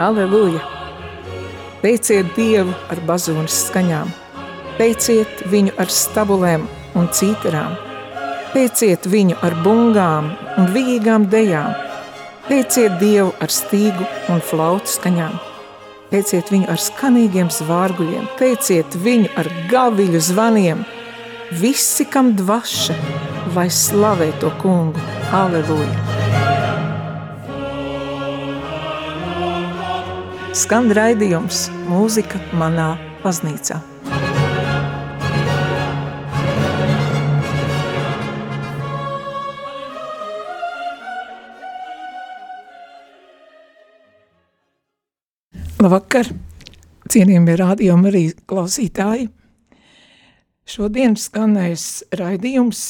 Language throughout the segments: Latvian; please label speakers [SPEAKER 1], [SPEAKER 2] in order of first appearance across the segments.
[SPEAKER 1] Aleluja! Teiciet Dievu ar bazūnas skaņām, teiciet viņu ar stabulēm un cītarām, teiciet viņu ar bungām un vīgām dejām, teiciet Dievu ar stīgu un flautu skaņām, teiciet viņu ar skanīgiem zvārguļiem, teiciet viņu ar gaviļu zvaniem, visi, kam dvaša, vai slavē to kungu. Aleluja! Skan raidījums mūzika manā baznīcā. Labvakar, cienījamie rādījumi arī klausītāji. Šodien skanēs raidījums,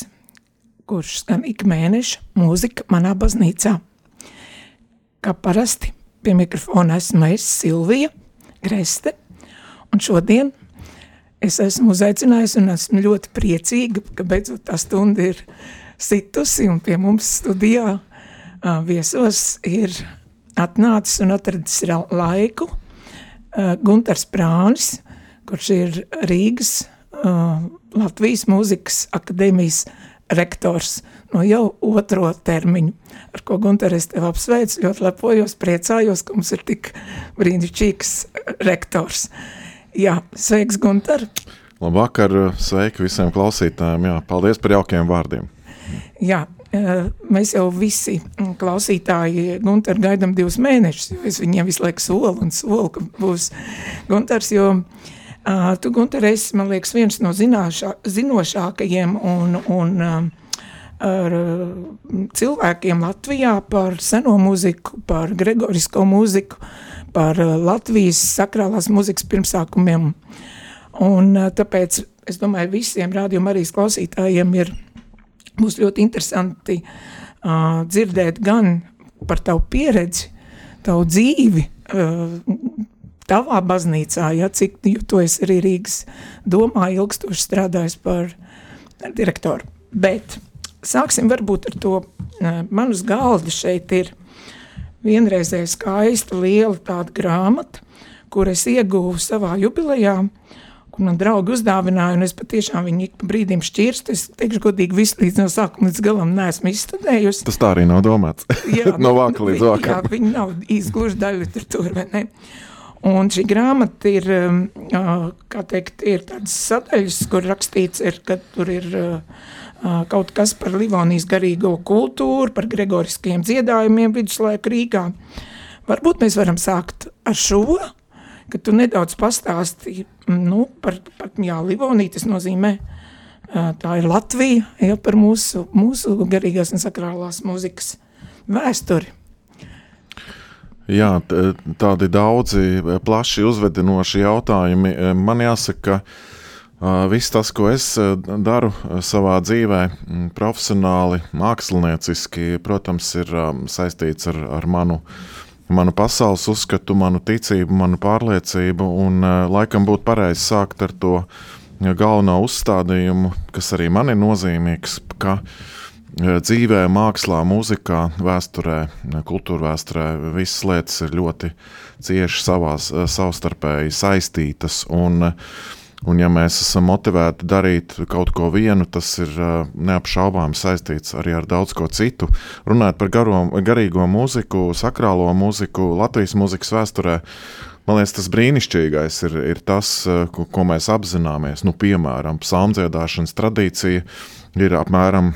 [SPEAKER 1] kurš skan ik mēneša mūzika manā baznīcā. Kā parasti Pie mikrofona esmu es, Silvija Greste, un šodien es esmu uzaicinājusi un esmu ļoti priecīga, ka beidzot tā stunda ir situsi un pie mums studijā viesos ir atnācis un atradis laiku Guntars Prānis, kurš ir Rīgas Latvijas mūzikas akadēmijas rektors no jau otro termiņu ar ko Gunter es tev apsveicu, ļoti lepojos, priecājos, ka mums ir tik brīnišķīgs rektors. Jā, sveiks, Gunter!
[SPEAKER 2] Labvakar, sveiki visiem klausītājiem, jā, paldies par jaukiem vārdiem.
[SPEAKER 1] Jā, eh, mēs jau visi klausītāji Gunter gaidam divus mēnešus, jo es viņiem visu laiku solu un solu, ka būs Gunters, jo uh, tu, Gunter, esi, man liekas, viens no zināšā, zinošākajiem un, un uh, ar mm, cilvēkiem Latvijā par seno mūziku, par gregorisko mūziku, par eh, Latvijas sakrālās mūzikas pirmsākumiem. Un eh, tāpēc es domāju, visiem rādījuma arī klausītājiem ir būs ļoti interesanti uh, dzirdēt gan par tavu pieredzi, tavu dzīvi, uh, tavā baznīcā, ja, cik, tu esi arī Rīgas domā ilgstoši strādājis par direktoru. Bet Sāksim varbūt ar to, manas galda šeit ir vienreizēja skaista, liela tāda grāmata, kur es ieguvu savā jubilejā, kur man draugi uzdāvināja, un es patiešām viņu ik pa brīdim šķirstu. Es teikšu godīgi, visu līdz no sākuma līdz galam neesmu izstudējusi.
[SPEAKER 2] Tas tā arī nav domāts. Jā, no vāka līdz vākam.
[SPEAKER 1] Jā, viņi nav īsti daļa literatūra, vai ne? Un šī grāmata ir, kā teikt, ir tādas sadaļas, kur rakstīts ir, ka tur ir uh, kaut kas par Livonijas garīgo kultūru, par gregoriskiem dziedājumiem viduslaika Rīgā. Varbūt mēs varam sākt ar šo, ka tu nedaudz pastāstīji nu, par, par jā, Livoniju, tas nozīmē, tā ir Latvija, jau par mūsu, mūsu garīgās un sakrālās mūzikas vēsturi.
[SPEAKER 2] Jā, tādi daudzi plaši uzvedinoši jautājumi. Man jāsaka, ka Viss tas, ko es daru savā dzīvē, profesionāli, mākslinieciski, protams, ir saistīts ar, ar manu, manu pasaules uzskatu, manu ticību, manu pārliecību. Un, laikam būtu pareizi sākt ar to galveno uzstādījumu, kas arī man ir nozīmīgs, ka dzīvē, mākslā, mūzikā, vēsturē, kultūra vēsturē visas lietas ir ļoti cieši savās, savstarpēji saistītas. Un, uh, Un, ja mēs esam motivēti darīt kaut ko vienu, tas ir neapšaubāmi saistīts arī ar daudz ko citu. Runājot par garo, garīgo mūziku, sakrālo mūziku, Latvijas mūzikas vēsturē, man liekas, tas brīnišķīgais ir, ir tas, ko, ko mēs apzināmies. Nu, piemēram, psalmdziedāšanas tradīcija ir apmēram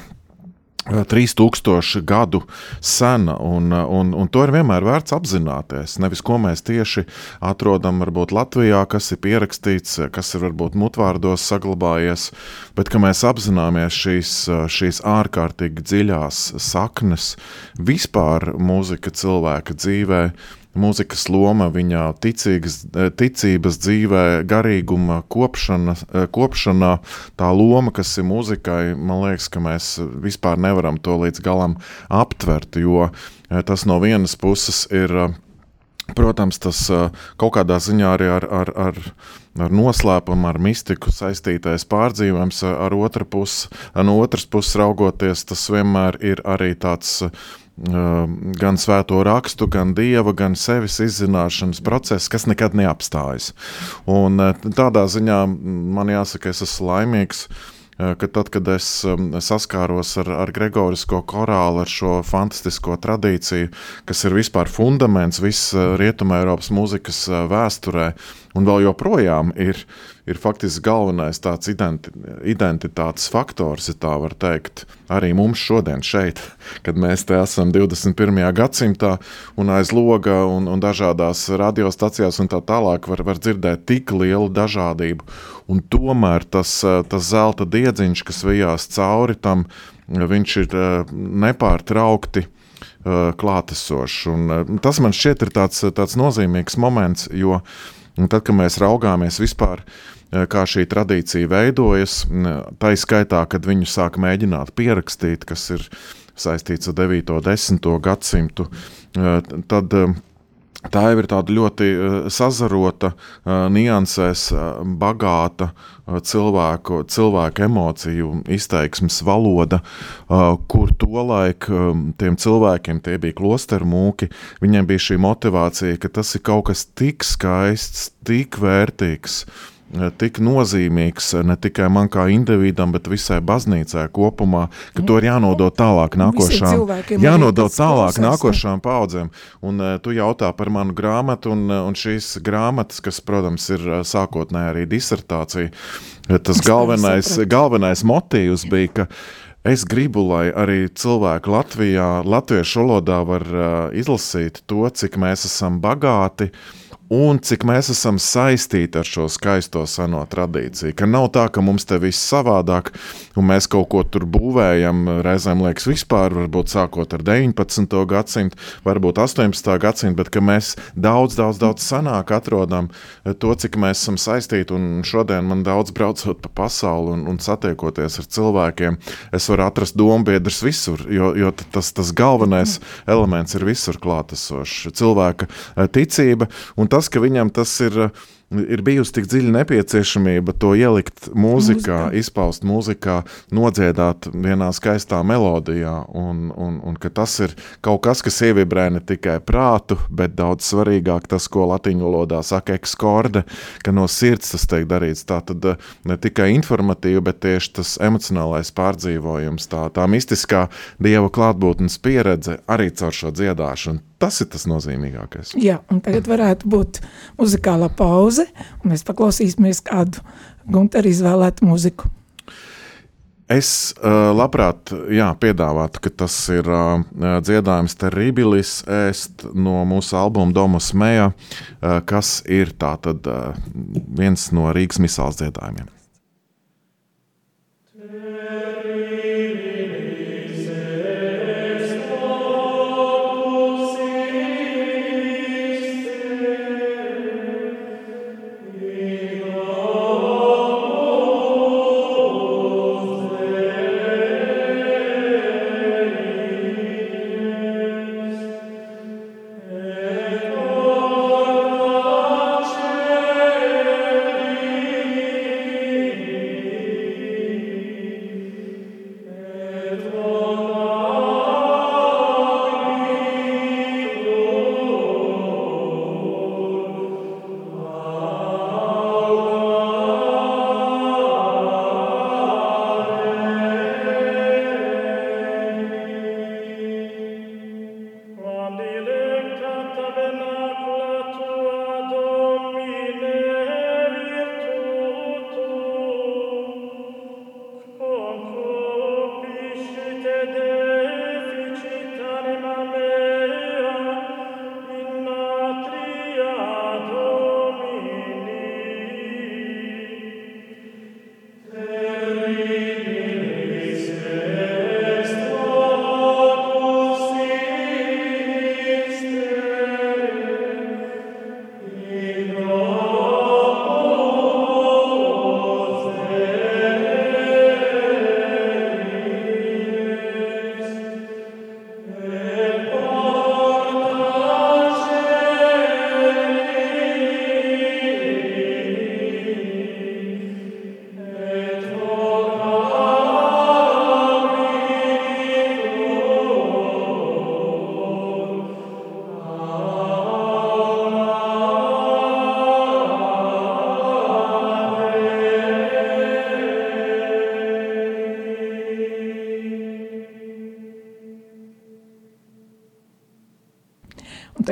[SPEAKER 2] 3000 gadu sena, un, un, un to ir vienmēr vērts apzināties. Nevis ko mēs tieši atrodam, varbūt Latvijā, kas ir pierakstīts, kas ir varbūt mutvārdos saglabājies, bet ka mēs apzināmies šīs, šīs ārkārtīgi dziļās saknes vispār mūzika cilvēka dzīvēm mūzikas loma viņa ticīgas, ticības dzīvē, garīguma kopšana, kopšanā, tā loma, kas ir mūzikai, man liekas, ka mēs vispār nevaram to līdz galam aptvert, jo eh, tas no vienas puses ir, eh, protams, tas eh, kaut kādā ziņā arī ar, ar, ar, ar noslēpumu, ar mistiku saistītais pārdzīvojums, ar otru pusi, no otras puses raugoties, tas vienmēr ir arī tāds gan svēto rakstu, gan dieva, gan sevis izzināšanas process, kas nekad neapstājas. Un tādā ziņā man jāsaka, es esmu laimīgs, ka tad, kad es saskāros ar, ar Gregorisko korālu, ar šo fantastisko tradīciju, kas ir vispār fundaments visas Rietumē Eiropas mūzikas vēsturē, un vēl joprojām ir, ir faktiski galvenais tāds identi, identitātes faktors, ja tā var teikt, arī mums šodien šeit, kad mēs te esam 21. gadsimtā un aiz loga un, un dažādās radiostacijās un tā tālāk var, var dzirdēt tik lielu dažādību, un tomēr tas, tas zelta diedziņš, kas vijās cauri tam, viņš ir nepārtraukti klātesošs. Un tas man šķiet ir tāds, tāds nozīmīgs moments, jo uh, Un tad, kad mēs raugāmies vispār, eh, kā šī tradīcija veidojas, tā izskaitā, kad viņu sāk mēģināt pierakstīt, kas ir saistīts ar 9. un 10. gadsimtu, eh, tad eh, Tā jau ir tāda ļoti sazarota, niansēs, bagāta cilvēku, cilvēku emociju izteiksmes valoda, kur tolaik tiem cilvēkiem, tie bija klosteru mūki, viņiem bija šī motivācija, ka tas ir kaut kas tik skaists, tik vērtīgs Eh, tik nozīmīgs eh, ne tikai man kā individam, bet visai baznīcai kopumā, ka to ir jānodot tālāk nākošām, jānodot tālāk nākošām paudzēm. Un uh, tu jautā par manu grāmatu, un, un šīs grāmatas, kas, protams, ir sākotnēji arī disertācija, tas galvenais, galvenais motīvs bija, ka Es gribu, lai arī cilvēki Latvijā, latviešu valodā var uh, izlasīt to, cik mēs esam bagāti, uh, un cik mēs esam saistīti ar šo skaisto seno tradīciju. Ka nav tā, ka mums te viss savādāk, un mēs kaut ko tur būvējam, reizēm liekas, vispār, varbūt sākot ar 19. gadsimtu, varbūt 18. gadsimtu, bet ka mēs daudz, daudz, daudz senāk atrodam to, cik mēs esam saistīti. Un šodien man daudz braucot pa pasauli un, un satiekoties ar cilvēkiem, es varu atrast dombiedrus visur, jo, jo tas, tas galvenais elements ir visur klātesošs. Cilvēka ticība un tas, ka viņam tas ir, ir bijusi tik dziļa nepieciešamība to ielikt mūzikā, Mūzika. izpaust mūzikā, nodziedāt vienā skaistā melodijā, un, un, un ka tas ir kaut kas, kas ievibrē ne tikai prātu, bet daudz svarīgāk tas, ko latīņu valodā saka ekskorde, ka no sirds tas tiek darīts. Tā tad eh, ne tikai informatīvi, bet tieši tas emocionālais pārdzīvojums, tā, tā mistiskā dieva klātbūtnes pieredze arī caur šo dziedāšanu Tas ir tas nozīmīgākais.
[SPEAKER 1] Jā, un tagad varētu būt muzikālā pauze, un mēs paklausīsimies kādu Gunteru izvēlētu muziku.
[SPEAKER 2] Es uh, labprāt jā, piedāvātu, ka tas ir uh, dziedājums Terribilis ēst no mūsu albuma Domas Meja, uh, kas ir tātad uh, viens no Rīgas misāls dziedājumiem.
[SPEAKER 1] Un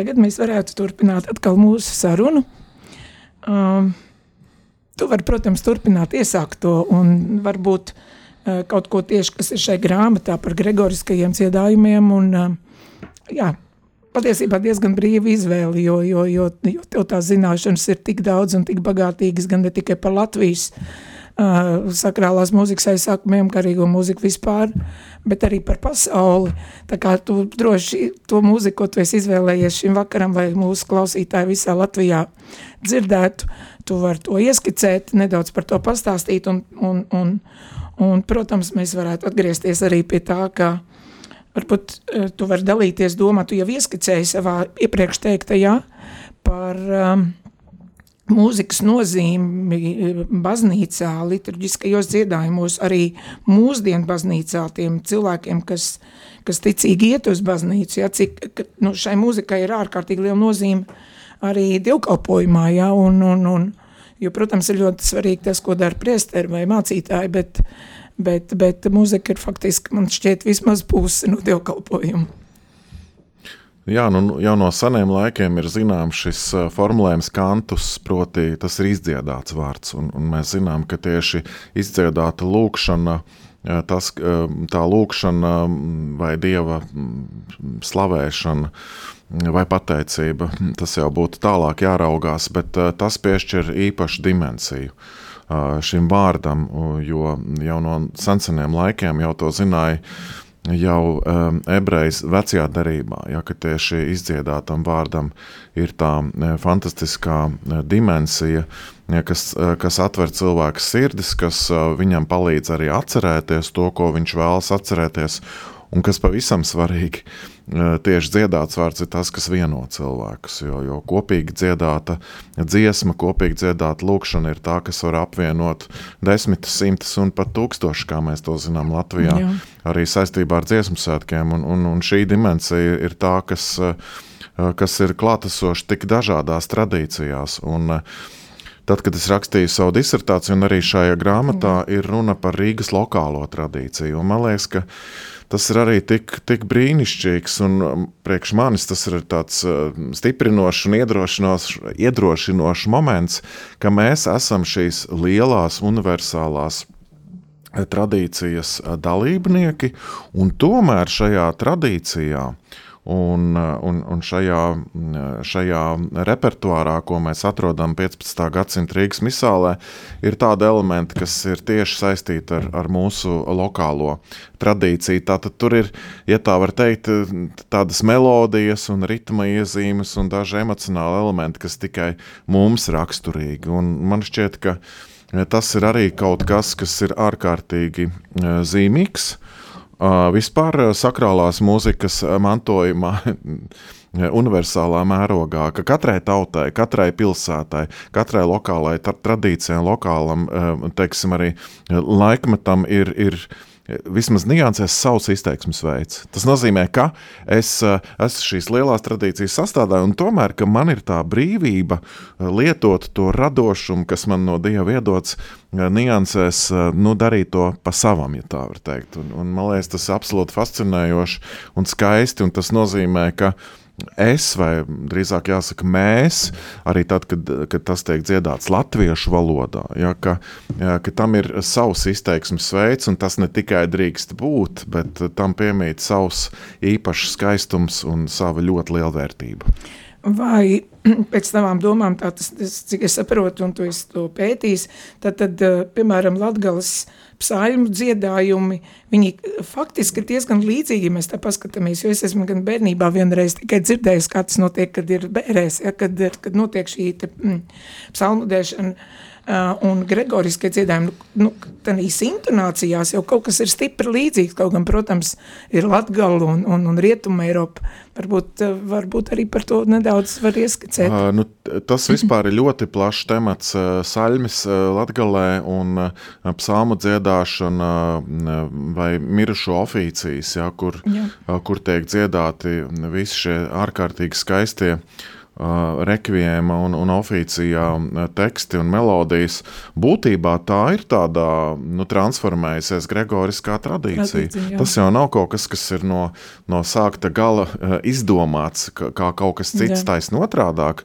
[SPEAKER 1] tagad mēs varētu turpināt atkal mūsu sarunu. Um, tu vari, protams, turpināt iesākt to un varbūt uh, kaut ko tieši, kas ir šai grāmatā par gregoriskajiem dziedājumiem un, uh, jā, patiesībā diezgan brīva izvēle, jo, jo, jo, jo tev tās zināšanas ir tik daudz un tik bagātīgas, gan ne tikai par Latvijas uh, sakrālās mūzikas aizsākumiem, garīgo mūziku vispār, bet arī par pasauli. Tā kā tu droši to mūziku, ko tu esi izvēlējies šim vakaram, lai mūsu klausītāji visā Latvijā dzirdētu, tu vari to ieskicēt, nedaudz par to pastāstīt un, un, un, un protams, mēs varētu atgriezties arī pie tā, ka Varbūt uh, tu vari dalīties domā, tu jau ieskicēji savā iepriekš teiktajā par um, mūzikas nozīmi eh, baznīcā, liturģiskajos dziedājumos, arī mūsdienu baznīcā tiem cilvēkiem, kas, kas ticīgi iet uz baznīcu, ja, cik ka, nu, šai mūzikai ir ārkārtīgi liela nozīme arī dievkalpojumā, ja, un, un, un, jo, protams, ir ļoti svarīgi tas, ko dara priesteri vai mācītāji, bet bet, bet mūzika ir faktiski, man šķiet, vismaz pusi no dievkalpojuma.
[SPEAKER 2] Jā, nu, jau no seniem laikiem ir zināms šis formulējums kantus, proti tas ir izdziedāts vārds, un, un mēs zinām, ka tieši izdziedāta lūkšana, tas, tā lūkšana vai dieva slavēšana vai pateicība, tas jau būtu tālāk jāraugās, bet tas piešķir īpašu dimensiju šim vārdam, jo jau no seniem laikiem jau to zināja jau um, ebrejas vecajā derībā, ja, tieši izdziedātam vārdam ir tā fantastiskā dimensija, ja, kas, kas atver cilvēku sirdis, kas viņam palīdz arī atcerēties to, ko viņš vēlas atcerēties, un kas pavisam svarīgi, tieši dziedāts vārds ir tas, kas vieno cilvēkus. Jo, jo kopīgi dziedāta dziesma, kopīgi dziedāta lūkšana ir tā, kas var apvienot desmitus, simtus un pat tūkstošus, kā mēs to zinām Latvijā, Jā. arī saistībā ar dziesmu svētkiem. Un, un, un šī dimensija ir tā, kas, kas ir klātesoša tik dažādās tradīcijās. Un, Tad, kad es rakstīju savu disertāciju, arī šajā grāmatā ir runa par Rīgas lokālo tradīciju. Un man liekas, ka tas ir arī tik, tik brīnišķīgs. Un um, priekš manis tas ir tāds uh, stiprinošs un iedrošinošs moments, ka mēs esam šīs lielās universālās uh, tradīcijas uh, dalībnieki, un tomēr šajā tradīcijā Un, un, un šajā, šajā repertuārā, ko mēs atrodam 15. gadsimta Rīgas misālē, ir tādi elementi, kas ir tieši saistīti ar, ar mūsu lokālo tradīciju. Tātad tur ir, ja tā var teikt, tādas melodijas un ritma iezīmes un daži emocionāli elementi, kas tikai mums raksturīgi. Un man šķiet, ka tas ir arī kaut kas, kas ir ārkārtīgi zīmīgs Vispār sakrālās mūzikas mantojumā universālā mērogā, ka katrai tautai, katrai pilsētai, katrai lokālai tradīcijai, lokālam, teiksim, arī laikmetam ir, ir vismaz niansēs savs izteiksmes veids. Tas nozīmē, ka es eh, esmu šīs lielās tradīcijas sastāvdaļa, un tomēr man ir tā brīvība eh, lietot to radošumu, kas man no Dieva iedots, eh, niansēs, nu, darīt to pa savam, ja tā var teikt. Un, un man liekas, tas ir absolūti fascinējoši un skaisti, un tas nozīmē, ka es, vai drīzāk jāsaka mēs, arī tad, kad, kad tas tiek dziedāts latviešu valodā, ja, ka, ja, ka tam ir savs izteiksmes veids, un tas ne tikai drīkst būt, bet tam piemīt savs īpašs skaistums un sava ļoti liela vērtība.
[SPEAKER 1] Vai pēc tavām domām, tā tas, tas, cik es saprotu, un tu esi to pētījis, tad, tad piemēram, Latgales psalmu dziedājumi, viņi faktiski ir diezgan līdzīgi, ja mēs tā paskatāmies, jo es esmu gan bērnībā vienreiz tikai dzirdējis, kā tas notiek, kad ir bērēs, ja, kad, kad notiek šī te, mm, psalmu dēšana, Uh, un gregoriskie dziedājumi, nu, tādīs intonācijās jau kaut kas ir stipri līdzīgs, kaut gan, protams, ir Latgala un, un, un Rietuma Eiropa. Varbūt, varbūt arī par to nedaudz var ieskicēt. Uh,
[SPEAKER 2] nu, tas vispār ir ļoti plašs temats. Saļmis Latgalē un psalmu dziedāšana vai mirušo oficijas, ja, kur, Jā. kur tiek dziedāti visi šie ārkārtīgi skaistie uh, uh, rekviema un, un oficiālā teksti un melodijas, būtībā tā ir tāda nu, transformējusies gregoriskā tradīcija. tradīcija Tas jau nav kaut kas, kas ir no, no sākta gala izdomāts, kā, kā kaut kas cits taisnība otrādāk.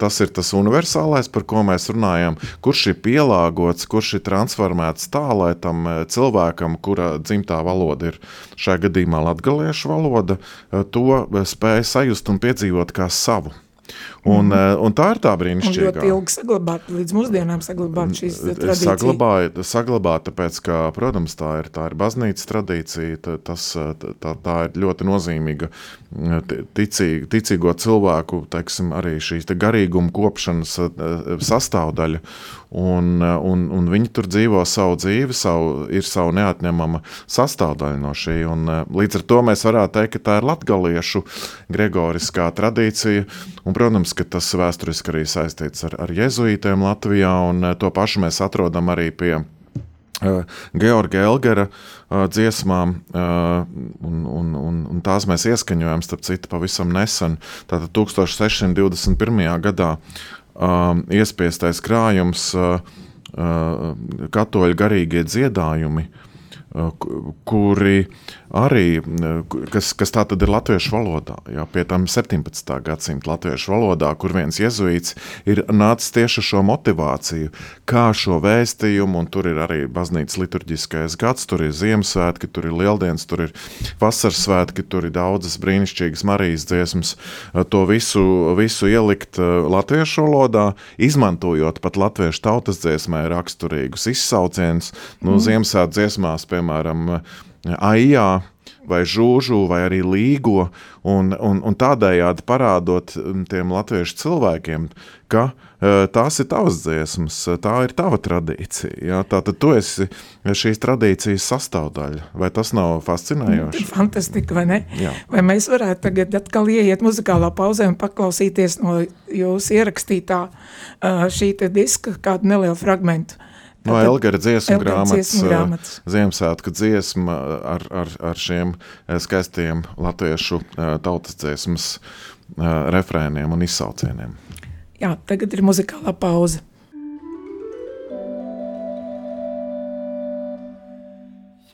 [SPEAKER 2] Tas ir tas universālais, par ko mēs runājam, kurš ir pielāgots, kurš ir transformēts tā, lai tam cilvēkam, kura dzimtā valoda ir šajā gadījumā latgaliešu valoda, to spēja sajust un piedzīvot kā savu. Un, mm. un tā ir tā brīnišķīga.
[SPEAKER 1] Un ļoti ilgi saglabāt, līdz mūsdienām saglabāt šīs tradīcijas.
[SPEAKER 2] Saglabāt, saglabāt, tāpēc, ka, protams, tā ir, tā ir baznīcas tradīcija, tas, tā, tā ir ļoti nozīmīga ticīga, ticīgo cilvēku, teiksim, arī šīs te garīguma kopšanas sastāvdaļa. Un, un, un viņi tur dzīvo savu dzīvi, savu, ir savu neatņemama sastāvdaļa no šī. Un, līdz ar to mēs varētu teikt, ka tā ir latgaliešu gregoriskā tradīcija. Un, protams, ka tas vēsturiski arī saistīts ar, ar jezuītiem Latvijā, un to pašu mēs atrodam arī pie uh, Georga Elgera uh, dziesmām, un, un, un, un tās mēs ieskaņojam, starp citu, pavisam nesen, tātad 1621. gadā iespiestais krājums, katoļu garīgie dziedājumi, kuri arī, kas, kas tā tad ir latviešu valodā, jā, pie tam 17. gadsimta latviešu valodā, kur viens jezuīts ir nācis tieši šo motivāciju, kā šo vēstījumu, un tur ir arī baznīcas liturģiskais gads, tur ir Ziemassvētki, tur ir Lieldienas, tur ir Vasaras svētki, tur ir daudzas brīnišķīgas Marijas dziesmas, to visu, visu ielikt latviešu valodā, izmantojot pat latviešu tautas dziesmē raksturīgus izsaucienus, nu, mm. Ziemassvētku dziesmās, piemēram, aijā, vai žūžu, vai arī līgo, un, un, un tādējādi parādot mm, tiem latviešu cilvēkiem, ka uh, tās ir tavas dziesmas, tā ir tava tradīcija. Jā, tātad tu esi šīs tradīcijas sastāvdaļa. Vai tas nav fascinējoši?
[SPEAKER 1] Fantastika, vai ne? Jā. Vai mēs varētu tagad atkal ieiet muzikālā pauzē un paklausīties no jūsu ierakstītā uh, šī diska kādu nelielu fragmentu?
[SPEAKER 2] No Elgara dziesmu grāmatas, grāmatas. Ziemassvētku dziesma ar, ar, ar šiem skaistiem latviešu tautas dziesmas refrēniem un izsaucieniem.
[SPEAKER 1] Jā, tagad ir muzikālā pauze.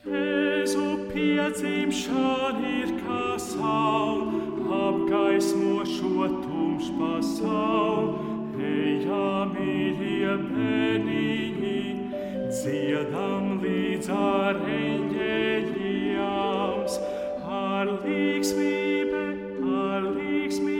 [SPEAKER 1] Jēzu piedzimšana ir kā saule, apgaismo šo tumšu pasauli, ejam mīļie bērniņi, dziedam līdz ar eņģeļiem, ar līgsmību, ar līgsmību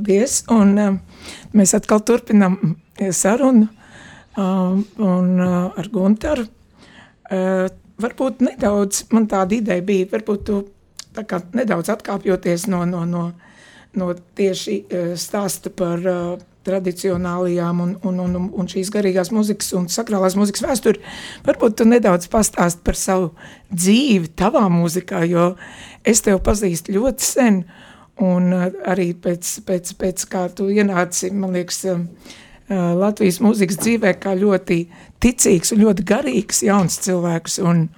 [SPEAKER 1] paldies. Un, uh, mēs atkal turpinām sarunu uh, un, uh, ar Gunteru. Uh, varbūt nedaudz, man tāda ideja bija, varbūt tu tā kā nedaudz atkāpjoties no, no, no, no tieši uh, stāsta par uh, tradicionālajām un, un, un, un šīs garīgās muzikas un sakrālās muzikas vēsturi. Varbūt tu nedaudz pastāst par savu dzīvi tavā muzikā, jo es tev pazīstu ļoti sen, uh, Un uh, arī pēc, pēc, pēc kā tu ienāci, man liekas, uh, Latvijas mūzikas dzīvē kā ļoti ticīgs un ļoti garīgs jauns cilvēks. Un,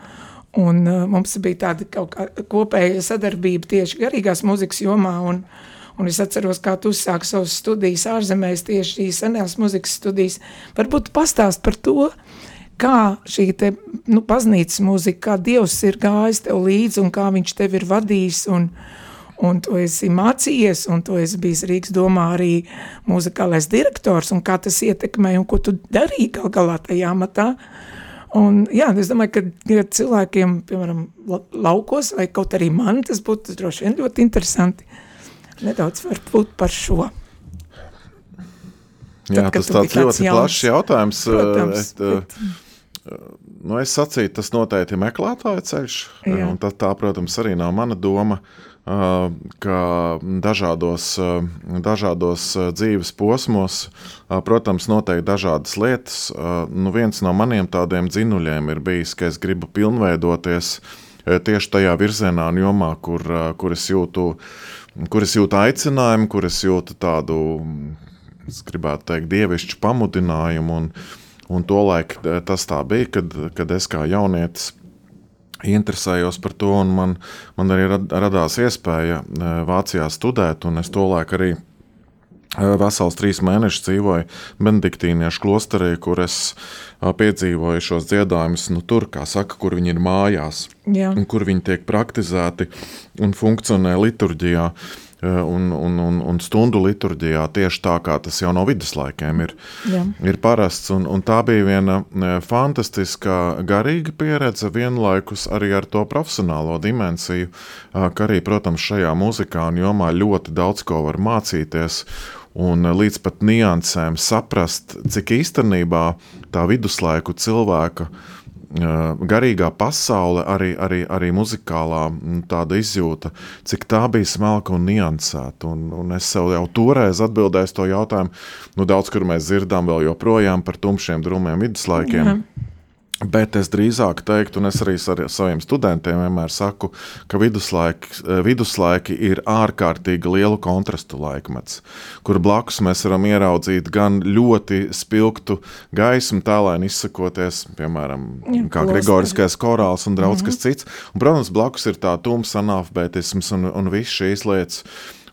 [SPEAKER 1] Un uh, mums bija tāda kaut kā kopēja sadarbība tieši garīgās muzikas jomā, un, un es atceros, kā tu uzsāki savas studijas ārzemēs, tieši šīs senās muzikas studijas. Varbūt pastāst par to, kā šī te, nu, paznīcas mūzika, kā Dievs ir gājis tev līdzi un kā viņš tev ir vadījis un, un tu esi mācījies, un tu esi bijis Rīgas domā arī muzikālais direktors, un kā tas ietekmē, un ko tu darīji gal galā tajā matā. Un, jā, es domāju, ka ja cilvēkiem, piemēram, laukos vai kaut arī man, tas būtu droši vien ļoti interesanti nedaudz varbūt par šo.
[SPEAKER 2] Tad, jā, tas tāds ļoti jauns, plašs jautājums. Protams, es, bet... nu, es sacītu, tas noteikti ir meklētāja ceļš, jā. un tā, tā, protams, arī nav mana doma. Uh, ka dažādos, dažādos dzīves posmos, protams, notiek dažādas lietas. Nu, viens no maniem tādiem dzinuļiem ir bijis, ka es gribu pilnveidoties tieši tajā virzienā un jomā, kur, kur, es jūtu, kur es jūtu aicinājumu, kur es jūtu tādu, es gribētu teikt, dievišķu pamudinājumu. Un, un tolaik tas tā bija, kad, kad es kā jaunietis interesējos par to, un man, man arī radās iespēja e, Vācijā studēt, un es tolaik arī e, vesels trīs mēnešus dzīvoju Benediktīniešu klosterī, kur es e, piedzīvoju šos dziedājumus, nu, tur, kā saka, kur viņi ir mājās, Jā. un kur viņi tiek praktizēti un funkcionē liturģijā. Eh, un, un, un, un stundu liturģijā tieši tā, kā tas jau no viduslaikiem ir, Jā. ir parasts. Un, un tā bija viena eh, fantastiska garīga pieredze, vienlaikus arī ar to profesionālo dimensiju, eh, ka arī, protams, šajā muzikā un jomā ļoti daudz ko var mācīties un līdz pat niansēm saprast, cik īstenībā tā viduslaiku cilvēka garīgā pasaule, arī, arī, arī muzikālā tāda izjūta, cik tā bija smalka un niansēta. Un, un es sev jau toreiz atbildēju to jautājumu, nu, daudz kur mēs dzirdam vēl joprojām par tumšiem drūmiem viduslaikiem. Jā. Bet es drīzāk teiktu, un es arī ar saviem studentiem vienmēr saku, ka viduslaiki, eh, viduslaiki ir ārkārtīgi lielu kontrastu laikmets, kur blakus mēs varam ieraudzīt gan ļoti spilgtu gaismu, tālēni izsakoties, piemēram, Jā, kā Gregoriskais korāls un daudz mm -hmm. kas cits. Un, protams, blakus ir tā tumsa analfabētisms un, un viss šīs lietas.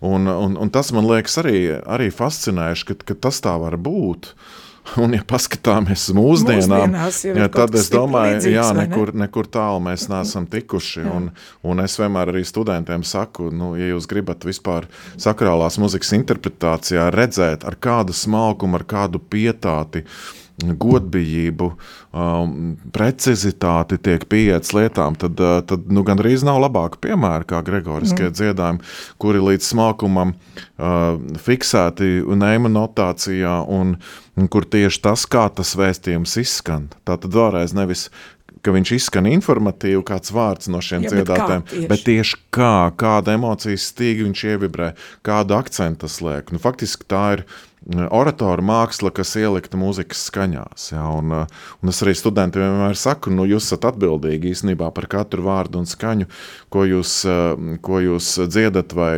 [SPEAKER 2] Un, un, un tas man liekas arī, arī fascinējoši, ka, ka tas tā var būt. Un, ja paskatāmies uz mūsdienām, ja, tad es domāju, ka ne? nekur, nekur tālu mēs neesam tikuši. Un, un es vienmēr arī studentiem saku, nu, ja jūs gribat vispār sakrālās muzikas interpretācijā redzēt, ar kādu smalkumu, ar kādu pietāti godbijību, um, precizitāti tiek pieiets lietām, tad, uh, tad nu, gandrīz nav labāka piemēra kā Gregoriskie mm. dziedājumi, kuri līdz smalkumam uh, fiksēti neima notācijā un, un kur tieši tas, kā tas vēstījums izskan. Tā tad vēlreiz nevis ka viņš izskan informatīvi, kāds vārds no šiem ja, dziedātājiem, bet, tieši? bet tieši kā, kāda emocijas stīga viņš ievibrē, kādu akcentu tas liek. Nu, faktiski tā ir oratora māksla, kas ielikta mūzikas skaņās. Ja, un, un es arī studentiem vienmēr saku, nu, jūs esat atbildīgi īstenībā par katru vārdu un skaņu, ko jūs, ko jūs dziedat vai,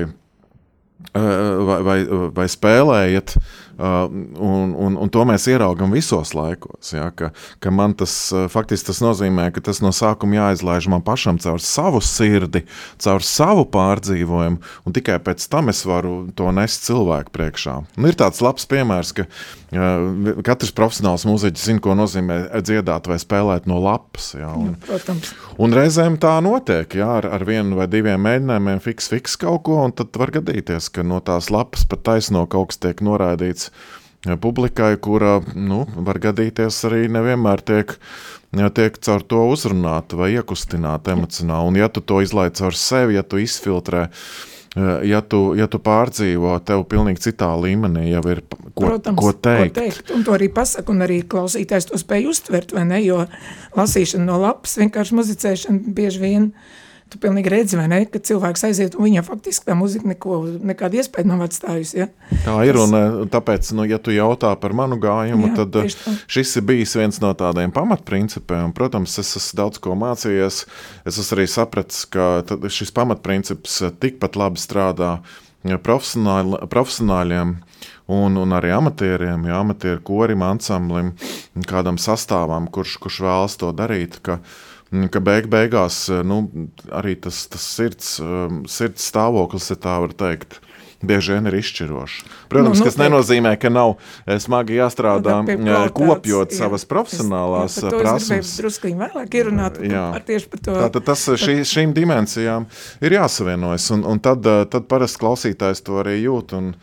[SPEAKER 2] vai, vai, vai spēlējat. Uh, un, un, un to mēs ieraugām visos laikos. Ja, ka, ka man tas uh, faktiski tas nozīmē, ka tas no sākuma jāizlaiž man pašam caur savu sirdi, caur savu pārdzīvojumu, un tikai pēc tam es varu to nest cilvēku priekšā. Un ir tāds labs piemērs, ka uh, katrs profesionāls mūziķis zina, ko nozīmē dziedāt vai spēlēt no lapas. Ja, un,
[SPEAKER 1] ja, protams.
[SPEAKER 2] un reizēm tā notiek, ja, ar, ar vienu vai diviem mēģinājumiem fiks, fiks kaut ko, un tad var gadīties, ka no tās lapas pat taisno kaut kas tiek noraidīts publikai, kura nu, var gadīties arī nevienmēr tiek, tiek caur to uzrunāta vai iekustināta emocionāli. Un, ja tu to izlaiž caur sevi, ja tu izfiltrē, ja tu, ja tu pārdzīvo, tev pilnīgi citā līmenī jau ir ko, Protams, ko teikt. Ko teikt.
[SPEAKER 1] Un to arī pasaka, un arī klausītājs to spēj uztvert, vai ne? Jo lasīšana no lapas, vienkārši muzicēšana bieži vien uh, Tu pilnīgi redzi, vai ne, ka cilvēks aiziet, un viņam faktiski tā muzika neko, nekāda iespēja nav atstājusi. Ja?
[SPEAKER 2] Tā ir, Tas... un eh, tāpēc, nu, ja tu jautā par manu gājumu, Jā, tad eh, šis ir bijis viens no tādiem pamatprincipiem. Protams, es esmu daudz ko mācījies. Es esmu arī sapratis, ka šis pamatprincips eh, tikpat labi strādā profesionāļ, profesionāļiem un, un arī amatieriem, ja amatieru korim, ansamblim, kādam sastāvam, kurš, kurš vēlas to darīt. Ka, ka beig beigās nu, arī tas, tas sirds, sirds stāvoklis, ja tā var teikt, bieži vien ir izšķirošs. Protams, nu, nu, tas nenozīmē, ka nav smagi jāstrādā nu, kopjot jā, savas profesionālās
[SPEAKER 1] es, jā, prasmes. Druskuļi vēlāk ierunāt jā. tieši par to.
[SPEAKER 2] Tātad tas šī, šīm dimensijām ir jāsavienojas, un, un tad, tad parasti klausītājs to arī jūt. Un,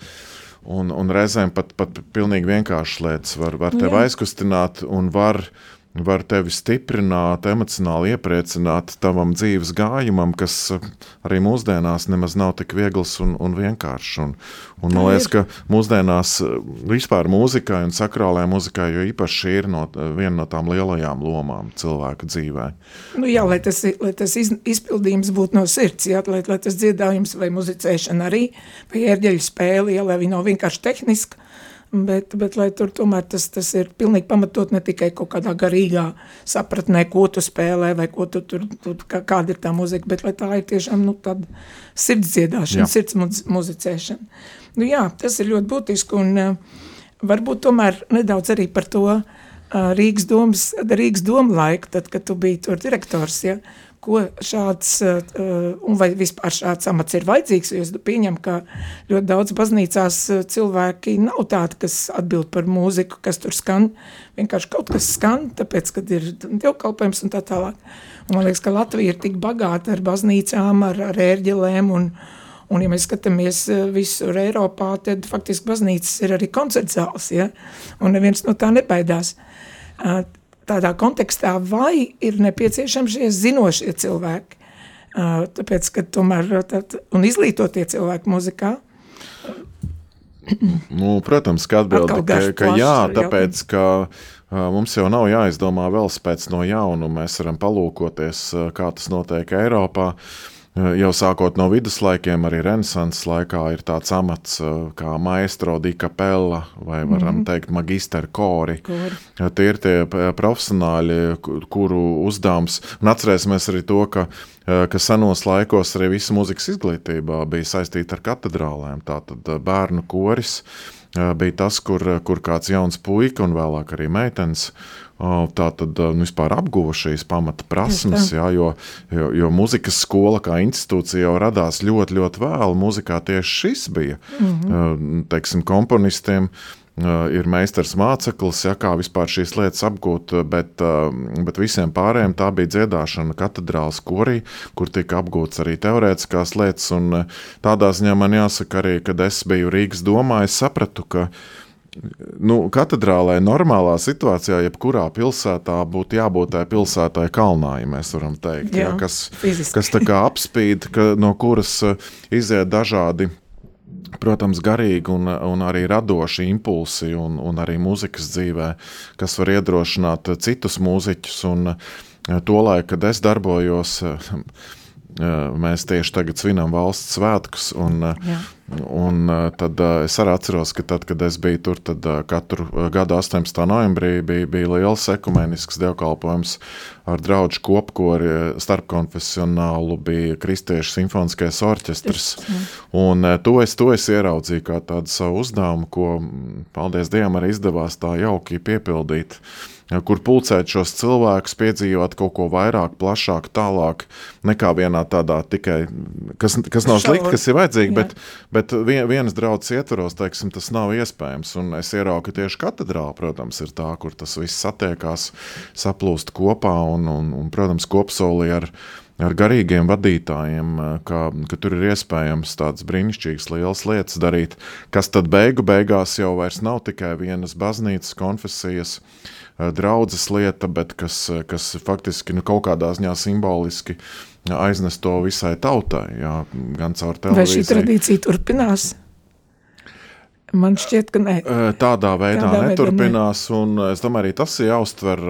[SPEAKER 2] Un, un reizēm pat, pat pilnīgi vienkāršas lietas var, var tevi aizkustināt un var var tevi stiprināt, emocionāli iepriecināt tavam dzīves gājumam, kas eh, arī mūsdienās nemaz nav tik viegls un, un vienkāršs. Un, un man liekas, ka mūsdienās eh, vispār mūzikai un sakrālajai mūzikai, jo īpaši ir no, eh, viena no tām lielajām lomām cilvēka dzīvē.
[SPEAKER 1] Nu jā, lai tas, lai tas iz, izpildījums būtu no sirds, jā, lai, lai tas dziedājums vai muzicēšana arī, vai ērģeļu spēle, jā, lai viņi nav vienkārši tehniski, Bet, bet lai tur tomēr tas, tas ir pilnīgi pamatot ne tikai kaut kādā garīgā sapratnē, ko tu spēlē vai ko tu tur, tu, kā, kāda ir tā muzika, bet lai tā ir tiešām nu, tāda sirds dziedāšana, jā. sirds muz, muzicēšana. Nu jā, tas ir ļoti būtiski un uh, varbūt tomēr nedaudz arī par to uh, Rīgas domas, Rīgas doma laiku, tad, kad tu biji tur direktors, ja, ko šāds, uh, un vai vispār šāds amats ir vajadzīgs, jo es pieņemu, ka ļoti daudz baznīcās uh, cilvēki nav tādi, kas atbild par mūziku, kas tur skan, vienkārši kaut kas skan, tāpēc, kad ir dievkalpojums un tā tālāk. Un man liekas, ka Latvija ir tik bagāta ar baznīcām, ar, ar ērģelēm un, Un, ja mēs skatāmies visur Eiropā, tad faktiski baznīcas ir arī koncertzāles, ja? un neviens no tā nebaidās tādā kontekstā, vai ir nepieciešami šie zinošie cilvēki. Tāpēc, ka tomēr, tad, un izglītotie cilvēki muzikā,
[SPEAKER 2] Nu, protams, ka atbildi, ka, ka jā, tāpēc, ka mums jau nav jāizdomā vēl spēc no jaunu, mēs varam palūkoties, kā tas notiek Eiropā. Uh, Jau sākot no viduslaikiem, arī Renesanses laikā ir tāds amats kā maestro di capella vai varam mm -hmm. teikt magister kori. Kori. Tie ir tie profesionāļi, kuru uzdevums, un atcerēsimies arī to, ka, ka senos laikos arī visa muzikas izglītība bija saistīta ar katedrālēm, tātad bērnu koris bija tas, kur, kur kāds jauns puika un vēlāk arī meitenes tā tad nu, vispār apguva šīs pamata prasmes, jā, jo, jo, jo muzikas skola kā institūcija jau radās ļoti, ļoti vēlu. Mūzikā tieši šis bija. Mm -hmm. Teiksim, komponistiem ir meistars māceklis, ja, kā vispār šīs lietas apgūt, bet, bet visiem pārējiem tā bija dziedāšana katedrāls korī, kur tika apgūts arī teorētiskās lietas. Tādā ziņā man jāsaka arī, kad es biju Rīgas domā, es sapratu, ka nu, katedrālē normālā situācijā, jebkurā pilsētā būtu jābūt tai pilsētai kalnā, ja mēs varam teikt, Jā, jā, kas, fiziski. kas apspīd, ka, no kuras uh, iziet dažādi. Protams, garīgi un, un arī radoši impulsi, un, un arī mūzikas dzīvē, kas var iedrošināt citus mūziķus. Un uh, tolaik, kad es darbojos, mēs tieši tagad svinam valsts svētkus. Un, Jā. Un tad es arī atceros, ka tad, kad es biju tur, tad katru gadu 18. novembrī bija, bija liels ekumenisks dievkalpojums ar draugu kopkori starpkonfesionālu, bija kristiešu simfoniskais orķestrs. Un to es, to es ieraudzīju kā tādu savu uzdevumu, ko, paldies Dievam, arī izdevās tā jauki piepildīt. Uh, kur pulcēt šos cilvēkus, piedzīvot kaut ko vairāk, plašāk, tālāk nekā vienā tādā tikai, kas, kas nav slikti, kas ir vajadzīgi, bet, bet vienas draudzes ietvaros, teiksim, tas nav iespējams. Un es ieraugu, tieši katedrāla, protams, ir tā, kur tas viss satiekās, saplūst kopā un, un, un protams, kopsolī ar ar garīgiem vadītājiem, ka, ka tur ir iespējams tādas brīnišķīgas lielas lietas darīt, kas tad beigu beigās jau vairs nav tikai vienas baznīcas konfesijas, uh, draudzes lieta, bet kas, eh, kas faktiski nu, kaut kādā ziņā simboliski aiznes to visai tautai, jā, gan caur televīziju.
[SPEAKER 1] Vai šī tradīcija turpinās? Man šķiet, ka nē.
[SPEAKER 2] Eh, tādā veidā Tādā neturpinās, veidā ne. un es domāju, arī tas ir jāuztver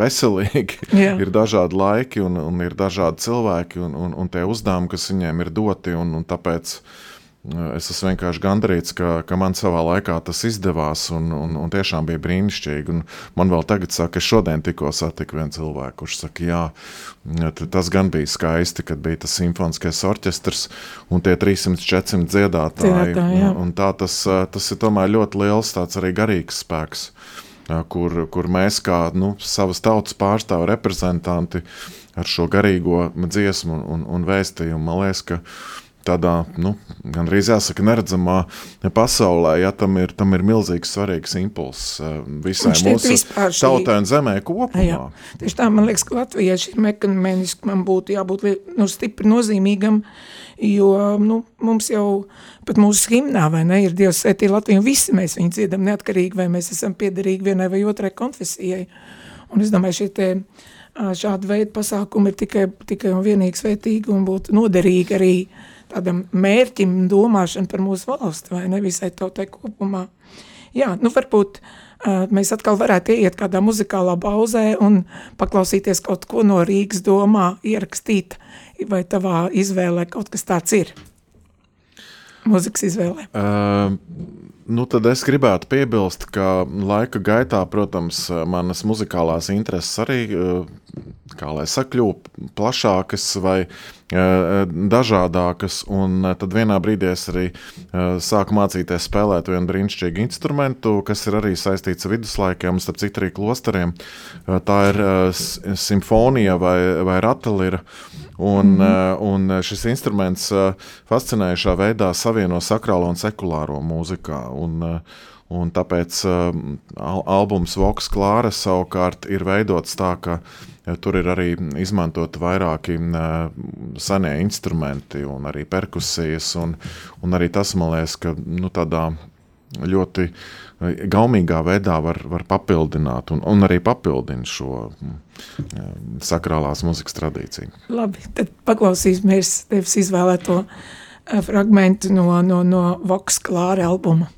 [SPEAKER 2] veselīgi. Jā. ir dažādi laiki, un, un ir dažādi cilvēki, un, un, un tie uzdevumi, kas viņiem ir doti, un, un tāpēc uh, Es esmu vienkārši gandarīts, ka, ka man savā laikā tas izdevās, un, un, un tiešām bija brīnišķīgi. Un man vēl tagad saka, es šodien tikko satiku vienu cilvēku, kurš saka, jā, tas gan bija skaisti, kad bija tas simfoniskais orķestrs un tie 300-400 dziedātāji. Jā. un tā tas, tas ir tomēr ļoti liels tāds arī garīgs spēks kur, kur mēs kā nu, savas tautas pārstāvu reprezentanti ar šo garīgo dziesmu un, un vēstījumu, man liekas, ka tādā, nu, gan arī jāsaka, neredzamā pasaulē, ja tam ir, tam ir milzīgs svarīgs impulss visai mūsu tautai un zemē kopumā. Jā,
[SPEAKER 3] tieši tā, man liekas, ka latvieši ir mekanmeniski, man būtu jābūt nu, stipri nozīmīgam, jo, nu, mums jau pat mūsu himnā, vai ne, ir Dievs svētī Latviju, un visi mēs viņu dziedam neatkarīgi, vai mēs esam piederīgi vienai vai otrai konfesijai. Un es domāju, šie te šāda veida pasākumi ir tikai, tikai un vienīgi svētīgi un būtu noderīgi arī uh, tādam mērķim domāšana par mūsu valsti, vai ne visai tautai kopumā. Jā, nu varbūt uh, mēs atkal varētu iet kādā muzikālā pauzē un paklausīties kaut ko no Rīgas domā, ierakstīt, vai tavā izvēlē kaut kas tāds ir. Mūzikas izvēlē. Uh,
[SPEAKER 2] nu tad es gribētu piebilst, ka laika gaitā, protams, manas muzikālās intereses arī, kā lai saka, kļūst plašākas vai uh, dažādākas. Un eh, tad vienā brīdī es arī eh, sāku mācīties spēlēt vienu brīnišķīgu instrumentu, kas ir arī saistīts ar viduslaikiem, starp citu arī klosteriem. Tā ir simfonija vai, vai ratelira. Un, mm -hmm. un šis instruments fascinējošā veidā savieno sakrālo un sekulāro mūzikā. Un, Un tāpēc uh, albums Voks Klāra savukārt ir veidots tā, ka tur ir arī izmantot vairāki senie instrumenti un arī perkusijas, un, un arī tas, man liekas, ka nu, tādā ļoti gaumīgā veidā var, var papildināt un, un arī papildina šo sakrālās muzikas tradīciju.
[SPEAKER 3] Labi, tad paklausīsimies tevis izvēlēto uh, fragmentu no, no, no Voks Klāra albuma.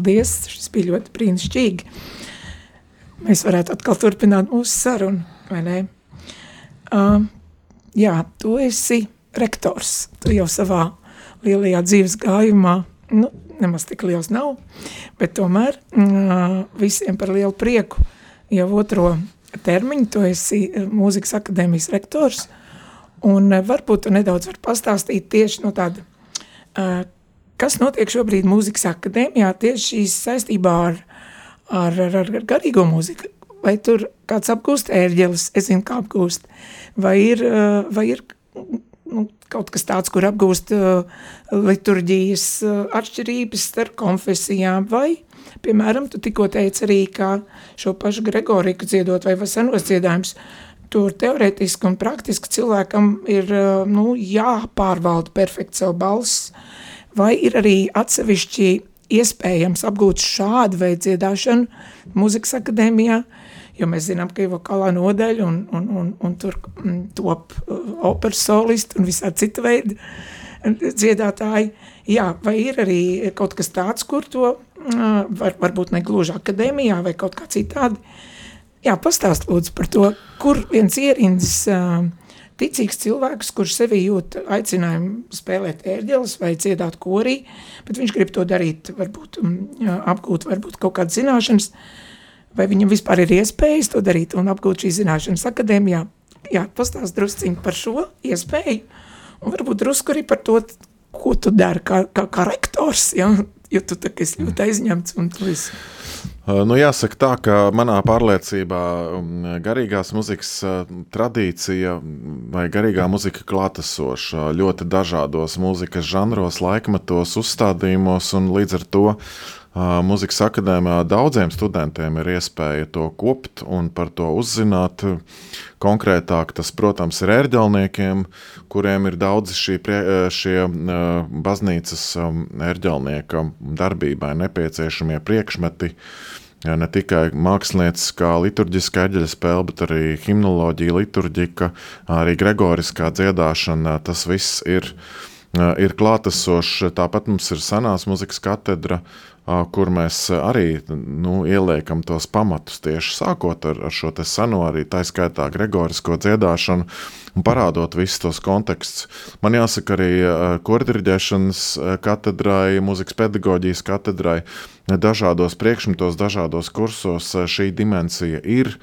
[SPEAKER 1] Paldies! Šis bija ļoti brīnišķīgi. Mēs varētu atkal turpināt mūsu sarunu, vai ne? Uh, jā, tu esi rektors. Tu jau savā lielajā dzīves gājumā, nu, nemaz tik liels nav, bet tomēr uh, visiem par lielu prieku jau otro termiņu, tu esi mūzikas akadēmijas rektors, un uh, varbūt tu nedaudz var pastāstīt tieši no tāda uh, Kas notiek šobrīd mūzikas akadēmijā tieši saistībā ar, ar, ar, ar garīgo mūziku? Vai tur kāds apgūst ērģeles, es zinu, kā apgūst, vai ir, vai ir nu, kaut kas tāds, kur apgūst uh, liturģijas uh, atšķirības starp konfesijām, vai, piemēram, tu tikko teici arī, kā šo pašu Gregoriku dziedot vai vasanos dziedājums, tur teorētiski un praktiski cilvēkam ir, uh, nu, jāpārvalda perfekt savu balss, vai ir arī atsevišķi iespējams apgūt šādu veidu dziedāšanu mūzikas akadēmijā, jo mēs zinām, ka ir vokālā nodaļa un, un, un, un tur mm, top uh, operas solisti un visā cita veida dziedātāji. Jā, vai ir arī kaut kas tāds, kur to uh, var, varbūt negluži akadēmijā vai kaut kā citādi. Jā, pastāst lūdzu par to, kur viens ierindas uh, ticīgs cilvēks, kurš sevi jūt aicinājumu spēlēt ērģeles vai dziedāt korī, bet viņš grib to darīt, varbūt jā, apgūt varbūt kaut kādas zināšanas, vai viņam vispār ir iespējas to darīt un apgūt šīs zināšanas akadēmijā. Jā, pastāst drusciņi par šo iespēju un varbūt drusku arī par to, ko tu dari kā, kā, kā rektors, ja? jo tu tā kā esi ļoti aizņemts un tu esi
[SPEAKER 2] Nu, jāsaka tā, ka manā pārliecībā um, garīgās muzikas tradīcija vai garīgā muzika klātesoša ļoti dažādos mūzikas žanros, laikmetos, uzstādījumos, un līdz ar to Mūzikas akadēmijā daudziem studentiem ir iespēja to kopt un par to uzzināt. Konkrētāk tas, protams, ir ērģelniekiem, kuriem ir daudzi šī, šie baznīcas ērģelnieka darbībai nepieciešamie priekšmeti. Ne tikai mākslinieckā, liturģiskā eģeļa spēle, bet arī himnoloģija, liturģika, arī gregoriskā dziedāšana. Tas viss ir, ir klātesošs. Tāpat mums ir senās muzikas katedra, uh, kur mēs arī nu, ieliekam tos pamatus tieši sākot ar, ar šo seno, arī tā skaitā gregorisko dziedāšanu un parādot visus tos kontekstus. Man jāsaka, arī kordirģēšanas katedrai, mūzikas pedagoģijas katedrai, dažādos priekšmetos, dažādos kursos šī dimensija ir.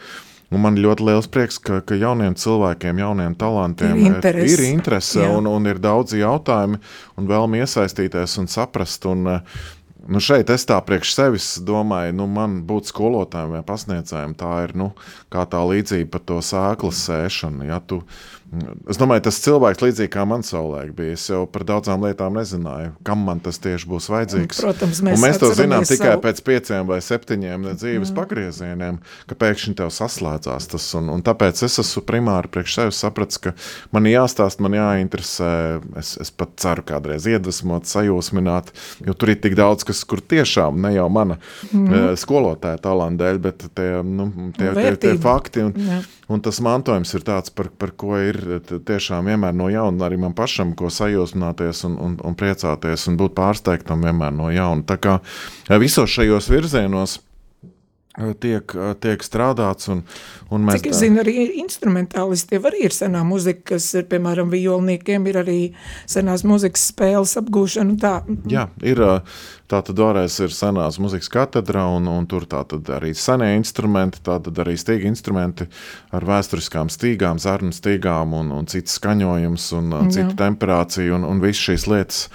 [SPEAKER 2] Un man ļoti liels prieks, ka, ka jauniem cilvēkiem, jauniem talantiem
[SPEAKER 1] ir interese,
[SPEAKER 2] ir interese un, un ir daudzi jautājumi un vēlmi iesaistīties un saprast. Un, uh, Nu šeit es tā priekš sevis domāju, nu man būt skolotājiem vai pasniedzējiem, tā ir nu, kā tā līdzība par to sēklas sēšanu. Ja tu, Es domāju, tas cilvēks līdzīgi kā man savulaik bija. Es jau par daudzām lietām nezināju, kam man tas tieši būs vajadzīgs.
[SPEAKER 1] Protams, mēs,
[SPEAKER 2] un mēs to zinām
[SPEAKER 1] savu...
[SPEAKER 2] tikai pēc pieciem vai septiņiem dzīves mm. pagriezieniem, ka pēkšņi tev saslēdzās tas. Un, un tāpēc es esmu primāri priekš sevis sapratis, ka man jāstāst, man jāinteresē. Es, es pat ceru kādreiz iedvesmot, sajūsmināt, jo tur ir tik daudz, kas kur tiešām ne jau mana mm. skolotāja talanta dēļ, bet tie, nu, tie, tie, tie fakti. Un, Jā. un tas mantojums ir tāds, par, par ko ir ir tiešām vienmēr no jauna arī man pašam, ko sajūsmināties un, un, un priecāties un būt pārsteigtam vienmēr no jauna. Tā kā visos šajos virzienos tiek, tiek strādāts. Un, un mēs
[SPEAKER 1] Cik es zinu, arī instrumentālistiem arī ir senā muzika, kas ir, piemēram, violniekiem ir arī senās muzikas spēles apgūšana. Tā.
[SPEAKER 2] Jā, ir tā tad vēlreiz ir senās muzikas katedra un, un tur tā tad arī senie instrumenti, tā tad arī stīgi instrumenti ar vēsturiskām stīgām, zarnu stīgām un, un citas skaņojums un Jā. citu temperāciju un, un viss šīs lietas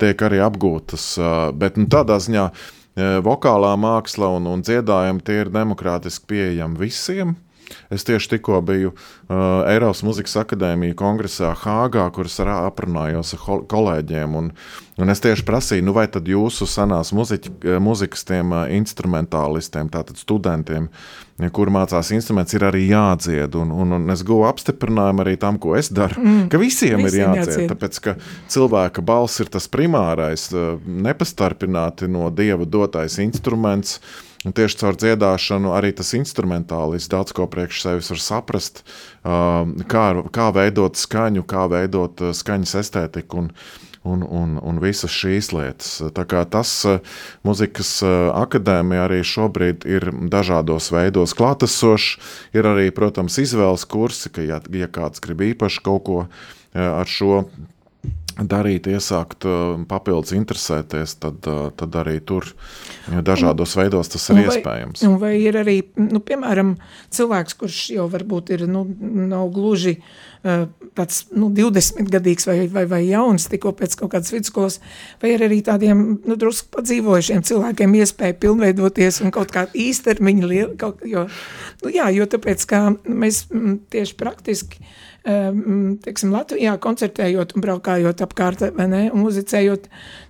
[SPEAKER 2] tiek arī apgūtas. Bet nu, tādā ziņā vokālā māksla un, un dziedājumi tie ir demokrātiski pieejami visiem. Es tieši tikko biju uh, Eiropas Mūzikas akadēmija kongresā Hāgā, kuras aprunājos ar kolēģiem. Un, un es tieši prasīju, nu vai tad jūsu senās muziķi, muzikas tiem uh, instrumentālistiem, tātad studentiem, kur mācās instruments, ir arī jādzied. Un, un, un es guvu apstiprinājumu arī tam, ko es daru, mm, ka visiem, visiem ir jādzied, jādzied. Tāpēc, ka cilvēka balss ir tas primārais, uh, nepastarpināti no dieva dotais instruments. Un tieši caur dziedāšanu arī tas instrumentālis daudz ko priekš sevis var saprast, kā, kā veidot skaņu, kā veidot skaņas estētiku un, un, un, un visas šīs lietas. Tas muzikas akadēmija arī šobrīd ir dažādos veidos klātesošs, ir arī, protams, izvēles kursi, ka ja, ja kāds grib īpaši kaut ko ar šo darīt, iesākt uh, papildus interesēties, tad, uh, tad arī tur dažādos un, veidos tas ir vai, iespējams.
[SPEAKER 1] Vai ir arī, nu, piemēram, cilvēks, kurš jau varbūt ir, nu, nav gluži uh, tāds, nu, 20 gadīgs vai, vai, vai jauns, tikko pēc kaut kādas vidusskolas, vai ir arī tādiem, nu, drusku padzīvojušiem cilvēkiem iespēja pilnveidoties un kaut kā īstermiņa liela, kaut, jo, nu, jā, jo tāpēc, kā mēs tieši praktiski teiksim, Latvijā koncertējot un braukājot apkārt ne, un muzicējot,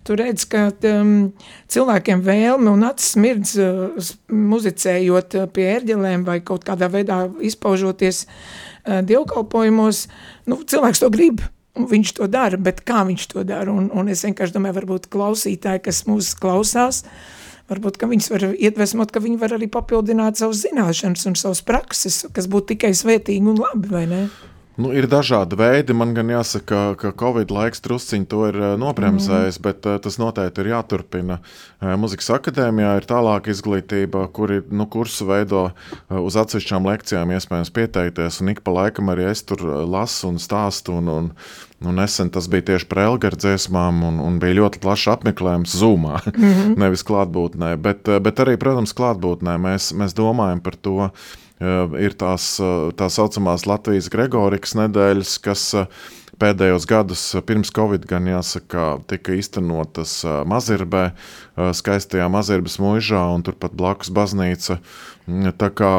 [SPEAKER 1] tu redz, ka um, cilvēkiem vēlme un acis smirdz uh, muzicējot pie ērģelēm vai kaut kādā veidā izpaužoties uh, dievkalpojumos, nu, cilvēks to grib. Viņš to dara, bet kā viņš to dara? Un, un es vienkārši domāju, varbūt klausītāji, kas mūs klausās, varbūt viņus var iedvesmot, ka viņi var arī papildināt savas zināšanas un savas prakses, kas būtu tikai svētīgi un labi, vai ne?
[SPEAKER 2] Nu, ir dažādi veidi. Man gan jāsaka, ka Covid laiks drusciņi to ir eh, nobremzējis, mm. bet uh, tas noteikti ir jāturpina. Uh, Mūzikas akadēmijā ir tālāka izglītība, kur ir nu, kursu veido uz atsevišķām lekcijām, iespējams, pieteikties. Un ik pa laikam arī es tur lasu un stāstu. Un, un, Nu, nesen tas bija tieši par Elgara dziesmām, un, un bija ļoti plašs apmeklējums Zoomā, mm -hmm. nevis klātbūtnē. Bet, bet arī, protams, klātbūtnē mēs, mēs domājam par to, uh, ir tās tā saucamās Latvijas Gregorikas nedēļas, kas pēdējos gadus pirms Covid gan jāsaka, tika īstenotas Mazirbē, skaistajā Mazirbas mūžā un turpat blakus baznīca. Tā kā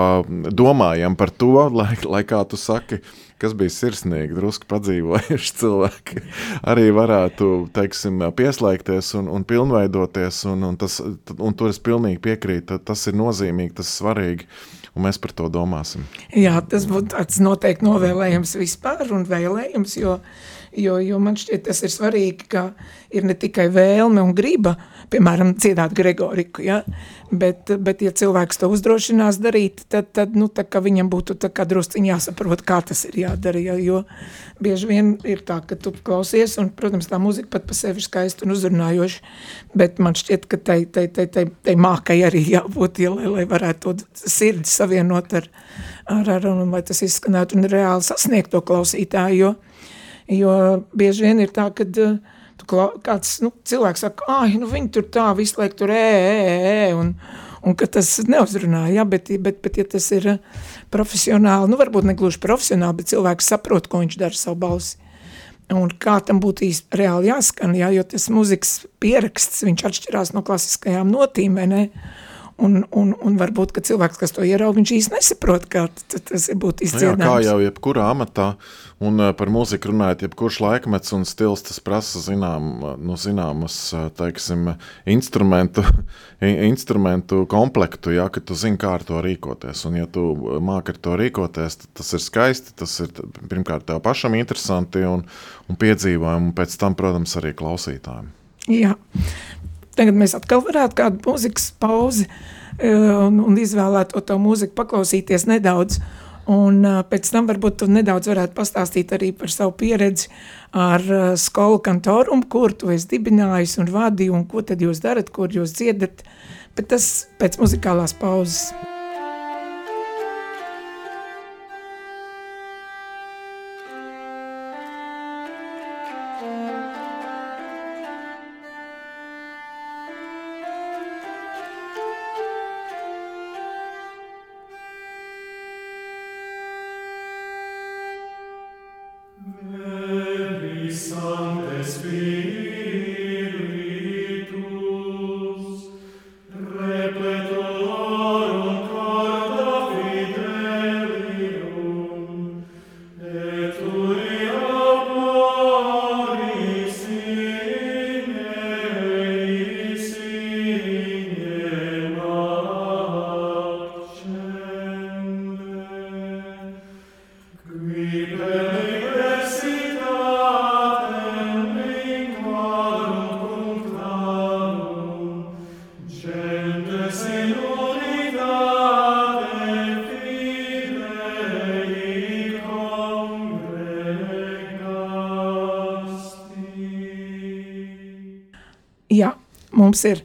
[SPEAKER 2] domājam par to, lai, lai kā tu saki, kas bija sirsnīgi, drusku padzīvojuši cilvēki, arī varētu teiksim, pieslēgties un, un pilnveidoties. Un, un, tas, un tur es pilnīgi piekrītu, tas ir nozīmīgi, tas ir svarīgi un mēs par to domāsim.
[SPEAKER 1] Jā, tas būtu tāds noteikti novēlējums vispār un vēlējums, jo, jo, jo man šķiet tas ir svarīgi, ka ir ne tikai vēlme un griba, piemēram, dziedāt Gregoriku, ja? bet, bet ja cilvēks to uzdrošinās darīt, tad, tad nu, tā, viņam būtu tā kā drusciņi jāsaprot, kā tas ir jādara, ja? jo bieži vien ir tā, ka tu klausies, un, protams, tā muzika pat pa sevi skaisti un uzrunājoši, bet man šķiet, ka tai, tai, tai, tai, tai mākai arī jābūt, ja, lai, lai varētu to sirdi savienot ar, ar, ar un lai tas izskanētu un reāli sasniegt to klausītāju, jo, jo bieži vien ir tā, ka uh, kāds nu, cilvēks saka, ah, nu viņi tur tā visu laiku tur ē, ē, ē, un, un ka tas neuzrunā, ja, bet, bet, bet ja tas ir profesionāli, nu varbūt negluži profesionāli, bet cilvēks saprot, ko viņš dara savu balsi. Un kā tam būtu īsti reāli jāskan, ja, jo tas muzikas pieraksts, viņš atšķirās no klasiskajām notīm, vai ne? Un, un, un varbūt, ka cilvēks, kas to ieraug, viņš īsti nesaprot, kā tas būtu izdziedāms.
[SPEAKER 2] Nu jā, kā jau jebkurā amatā, un par mūziku runājot, jebkurš laikmets un stils, tas prasa zinām, nu, zināmas, teiksim, instrumentu, instrumentu komplektu, ja, ka tu zini, kā ar to rīkoties. Un ja tu māki ar to rīkoties, tad tas ir skaisti, tas ir pirmkārt tev pašam interesanti un, un piedzīvojumi, un pēc tam, protams, arī klausītājiem.
[SPEAKER 1] Jā, Tagad mēs atkal varētu kādu mūzikas pauzi e, un, un izvēlēt to, to mūziku, paklausīties nedaudz. Un uh, pēc tam varbūt tu nedaudz varētu pastāstīt arī par savu pieredzi ar uh, skolu kantorumu, kur tu esi dibinājis un vadīji, un ko tad jūs darat, kur jūs dziedat, bet tas pēc muzikālās pauzes. Mums ir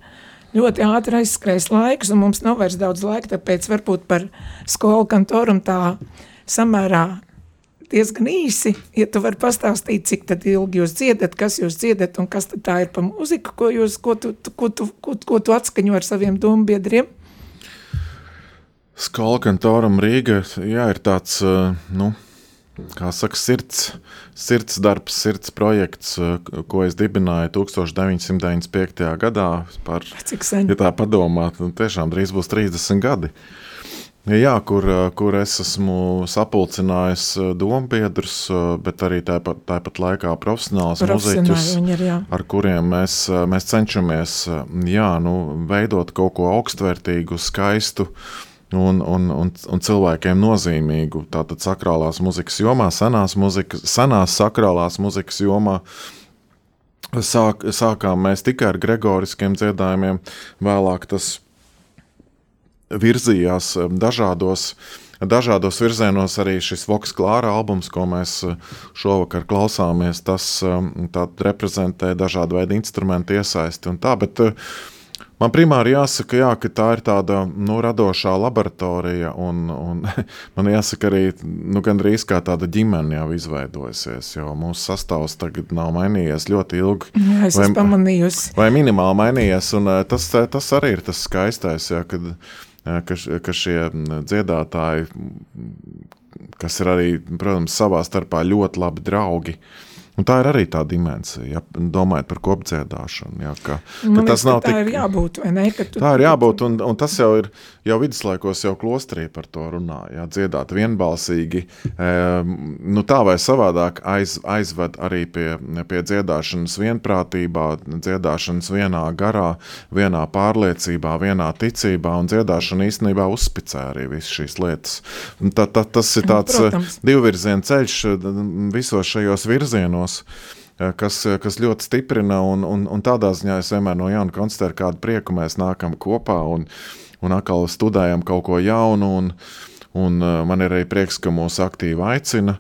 [SPEAKER 1] ļoti ātri aizskrējis laiks, un mums nav vairs daudz laika, tāpēc varbūt par skolu kantorum tā samērā diezgan īsi, ja tu vari pastāstīt, cik ilgi jūs dziedat, kas jūs dziedat, un kas tā ir pa mūziku, ko, jūs, ko, tu, ko, tu, ko, ko tu atskaņo ar saviem dombiedriem?
[SPEAKER 2] Skola kantoram Rīga, jā, ir tāds, nu, kā saka, sirds, sirds darbs, sirds projekts, ko es dibināju 1995. gadā. Par? Ja tā padomāt, nu, tiešām drīz būs 30 gadi. Jā, kur, kur es esmu sapulcinājis dombiedrus, bet arī tāpat, tāpat laikā profesionāls muzeķus,
[SPEAKER 1] ir,
[SPEAKER 2] ar kuriem mēs, mēs cenšamies jā, nu, veidot kaut ko augstvērtīgu, skaistu, un, un, un, un cilvēkiem nozīmīgu. Tātad sakrālās muzikas jomā, senās, muzikas, senās sakrālās muzikas jomā. Sāk, sākām mēs tikai ar gregoriskiem dziedājumiem, vēlāk tas virzījās dažādos. Dažādos virzienos arī šis Voks Klāra albums, ko mēs šovakar klausāmies, tas reprezentē dažādu veidu instrumentu iesaisti un tā, bet Man primāri jāsaka, jā, ka tā ir tāda nu, radošā laboratorija, un, un man jāsaka arī nu, gandrīz kā tāda ģimene jau izveidojusies, jo mūsu sastāvs tagad nav mainījies ļoti ilgi.
[SPEAKER 1] Jā, es esmu pamanījusi.
[SPEAKER 2] Vai minimāli mainījies, un tas, tas arī ir tas skaistais, jā, kad, ka, ka šie dziedātāji, kas ir arī, protams, savā starpā ļoti labi draugi, Un tā ir arī tā dimensija, ja, domājot par kopdziedāšanu. Ja, ka,
[SPEAKER 1] ka tas nav tā tik... ir jābūt, ne? Tu...
[SPEAKER 2] Tā ir jābūt, un, un tas jau ir, jau viduslaikos jau klosterī par to runā, ja, dziedāt vienbalsīgi, e, nu tā vai savādāk aiz, aizved arī pie, pie dziedāšanas vienprātībā, dziedāšanas vienā garā, vienā pārliecībā, vienā ticībā, un dziedāšana īstenībā uzspicē arī visas šīs lietas. Tā, tā, tas ir tāds Protams. divvirziena ceļš visos šajos virzienos, rajonos. Kas, kas ļoti stiprina, un, un, un tādā ziņā es vienmēr no jauna konstatēju, kādu prieku mēs nākam kopā un, un atkal studējam kaut ko jaunu. Un, un man ir arī prieks, ka mūs aktīvi aicina.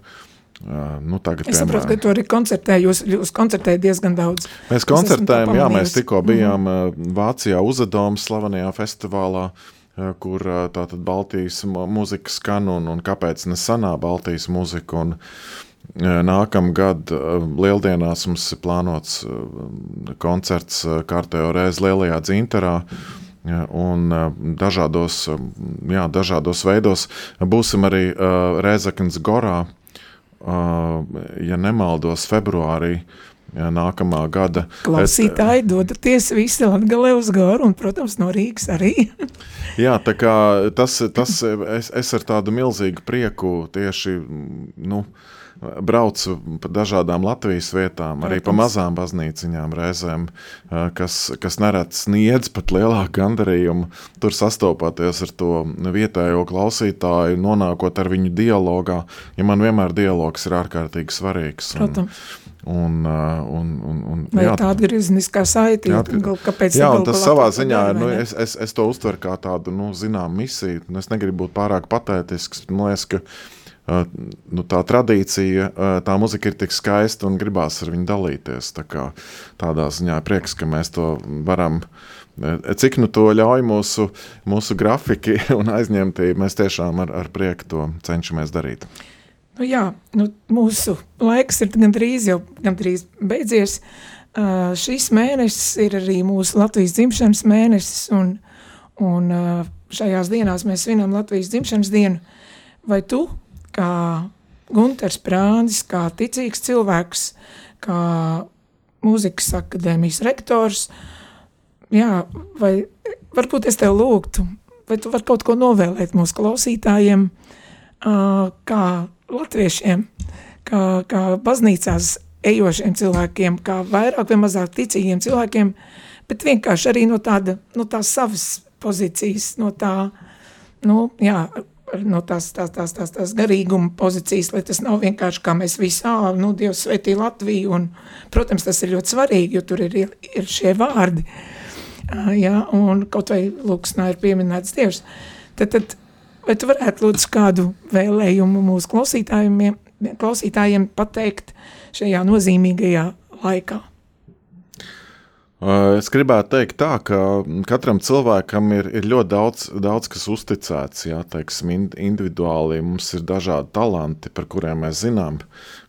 [SPEAKER 2] Nu, tagad,
[SPEAKER 1] es saprotu, ka tu arī koncertēji. Jūs, jūs koncertējat diezgan daudz.
[SPEAKER 2] Mēs koncertējam, jā, mēs tikko bijām mm. Vācijā Uzadomas slavenajā festivālā, kur tātad Baltijas mūzika skan un, un kāpēc ne sanā Baltijas mūzika. Un, Nākamgad lieldienās mums ir plānots koncerts kārtējo reizi Lielajā dzinterā. Un dažādos, jā, dažādos veidos būsim arī Rēzakens Gorā, ja nemaldos, februārī. Jā, nākamā gada.
[SPEAKER 1] Klausītāji, dodaties visi Latgalē uz garu un, protams, no Rīgas arī.
[SPEAKER 2] jā, tā kā tas, tas es, es ar tādu milzīgu prieku tieši, nu, uh, braucu pa dažādām Latvijas vietām, Protams. arī pa mazām baznīciņām reizēm, kas, kas nereti sniedz pat lielāku gandarījumu. Tur sastopoties ar to vietējo klausītāju, nonākot ar viņu dialogā, ja man vienmēr dialogs ir ārkārtīgi svarīgs.
[SPEAKER 1] Protams.
[SPEAKER 2] Un, un, un, un,
[SPEAKER 1] Vai jā, tā atgriezniskā saite, jā, kāpēc
[SPEAKER 2] jā, un tas savā ziņā, nu, es, es, es to uztveru kā tādu, nu, zinām, misiju, es negribu būt pārāk patētisks, man liekas, ka nu, tā tradīcija, tā muzika ir tik skaista un gribās ar viņu dalīties. Tā kā, tādā ziņā prieks, ka mēs to varam. Cik nu to ļauj mūsu, mūsu grafiki un aizņemtība, mēs tiešām ar, ar prieku to cenšamies darīt.
[SPEAKER 1] Nu jā, nu, mūsu laiks ir gandrīz jau gandrīz beidzies. Uh, šis mēnesis ir arī mūsu Latvijas dzimšanas mēnesis, un, un uh, šajās dienās mēs svinam Latvijas dzimšanas dienu. Vai tu kā Gunters Prāndis, kā ticīgs cilvēks, kā mūzikas akadēmijas rektors. Jā, vai varbūt es tev lūgtu, vai tu vari kaut ko novēlēt mūsu klausītājiem, kā latviešiem, kā, kā baznīcās ejošiem cilvēkiem, kā vairāk vai mazāk ticīgiem cilvēkiem, bet vienkārši arī no tāda, no tās savas pozīcijas, no tā, nu, jā, no tās, tās, tās, tās, tās garīguma pozīcijas, lai tas nav vienkārši kā mēs visi, ā, nu, Dievs svētī Latviju, un, protams, tas ir ļoti svarīgi, jo tur ir, ir šie vārdi, jā, un kaut vai lūksnā ir pieminēts Dievs. Tad, tad, vai tu varētu lūdzu kādu vēlējumu mūsu klausītājiem, klausītājiem pateikt šajā nozīmīgajā laikā?
[SPEAKER 2] Es gribētu teikt, tā, ka katram cilvēkam ir, ir ļoti daudz, daudz kas uzticēts. Jā, teiksim, individuāli mums ir dažādi talanti, par kuriem mēs zinām,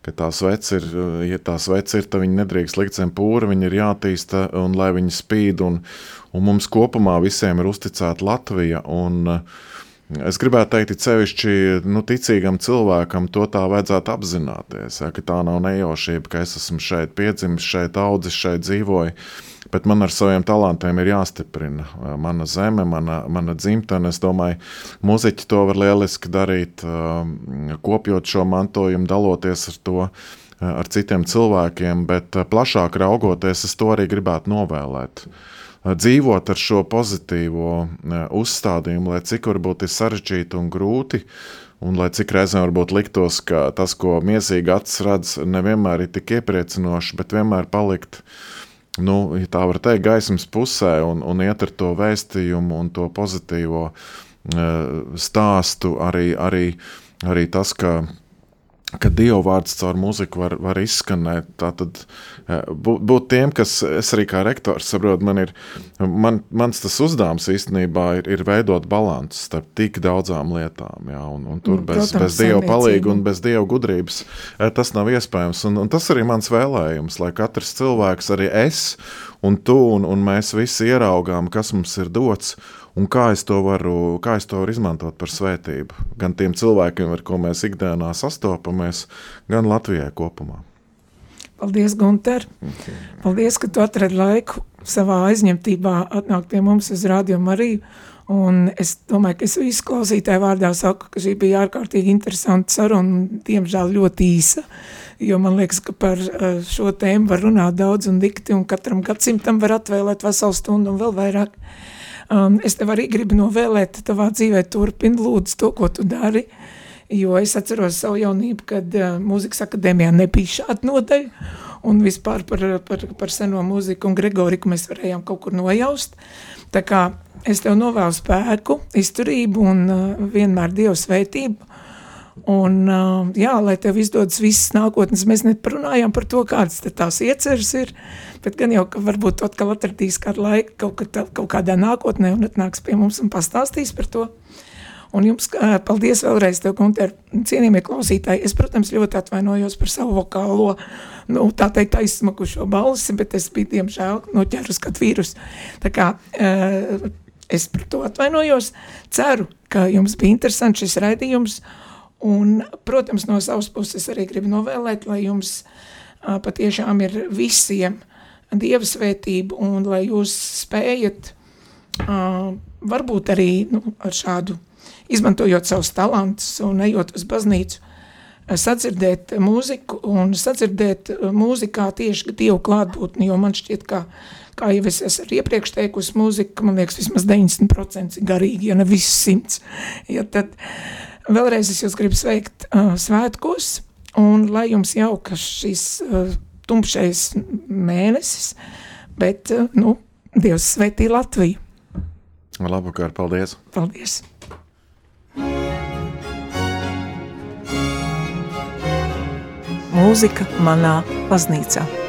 [SPEAKER 2] ka tās veci ir, ja tās veci ir, tad viņi nedrīkst likt zem pūra, viņi ir jātīsta un lai viņi spīd. Un, un mums kopumā visiem ir uzticēta Latvija. Un, Es gribētu teikt, ka sevišķi nu, ticīgam cilvēkam to tā vajadzētu apzināties. Ja, tā nav nejaušība, ka es esmu šeit piedzimis, šeit audzis, šeit dzīvoju bet man ar saviem talantiem ir jāstiprina mana zeme, mana, mana dzimtene. Es domāju, muzeķi to var lieliski darīt, kopjot šo mantojumu, daloties ar to ar citiem cilvēkiem, bet plašāk raugoties, es to arī gribētu novēlēt. Dzīvot ar šo pozitīvo uzstādījumu, lai cik varbūt ir sarežģīti un grūti, un lai cik reizēm varbūt liktos, ka tas, ko miesīgi acis redz, nevienmēr ir tik iepriecinoši, bet vienmēr palikt uh, nu, ja tā var teikt, gaismas pusē un, un iet ar to vēstījumu un to pozitīvo uh, stāstu. Arī, arī, arī tas, ka ka Dieva vārds caur muziku var, var izskanēt. Tātad eh, būt, būt tiem, kas es arī kā rektors saprotu, man ir, man, mans tas uzdevums īstenībā ir, ir veidot balansu starp tik daudzām lietām, jā, un, un tur mm, bez, Protams, bez Dieva palīga un bez Dieva gudrības eh, tas nav iespējams. Un, un tas arī mans vēlējums, lai katrs cilvēks, arī es un tu un, un mēs visi ieraugām, kas mums ir dots, un kā es to varu, kā es to varu izmantot par svētību. Gan tiem cilvēkiem, ar ko mēs ikdienā sastopamies, gan Latvijai kopumā.
[SPEAKER 1] Paldies, Gunter! Okay. Paldies, ka tu atradi laiku savā aizņemtībā atnākt pie mums uz Radio Mariju. Un es domāju, ka es visu klausītāju vārdā saku, ka šī bija ārkārtīgi interesanta saruna, diemžēl ļoti īsa, jo man liekas, ka par eh, šo tēmu var runāt daudz un dikti, un katram gadsimtam var atvēlēt veselu stundu un vēl vairāk. Uh, Um, es tev arī gribu novēlēt, tavā dzīvē turpini lūdzu to, ko tu dari, jo es atceros savu jaunību, kad uh, mūzikas akadēmijā nebija šāda nodaļa, un vispār par, par, par seno mūziku un Gregoriku mēs varējām kaut kur nojaust. Tā kā es tev novēlu spēku, izturību un uh, vienmēr Dievu svētību, Un, uh, jā, lai tev izdodas visas nākotnes, mēs neparunājām par to, kādas tās ieceras ir, bet gan jau, ka varbūt atkal atradīs kādu laiku kaut, kad, kaut kādā nākotnē un atnāks pie mums un pastāstīs par to. Un jums paldies vēlreiz tev, Gunter, cienījamie klausītāji. Es, protams, ļoti atvainojos par savu vokālo, nu, tā teikt, aizsmakušo balsi, bet es biju, diemžēl, noķērus kā vīrus. Tā kā es par to atvainojos. Ceru, ka jums bija interesants šis raidījums, Un, protams, no savas puses arī gribu novēlēt, lai jums uh, patiešām ir visiem dieva svētība un lai jūs spējat uh, varbūt arī nu, ar šādu, izmantojot savus talantus un ejot uz baznīcu, sadzirdēt mūziku un sadzirdēt mūzikā tieši Dievu klātbūtni, jo man šķiet, ka, kā jau es esmu iepriekš teikusi, mūzika, man liekas, vismaz 90% garīgi, ja ne viss simts. Ja tad, uh, Vēlreiz es jūs gribu sveikt uh, svētkos, un lai jums jauka šis uh, tumšais mēnesis, bet, uh, nu, Dievs svētī Latviju.
[SPEAKER 2] Labvakar, paldies!
[SPEAKER 1] Paldies! Mūzika manā baznīcā.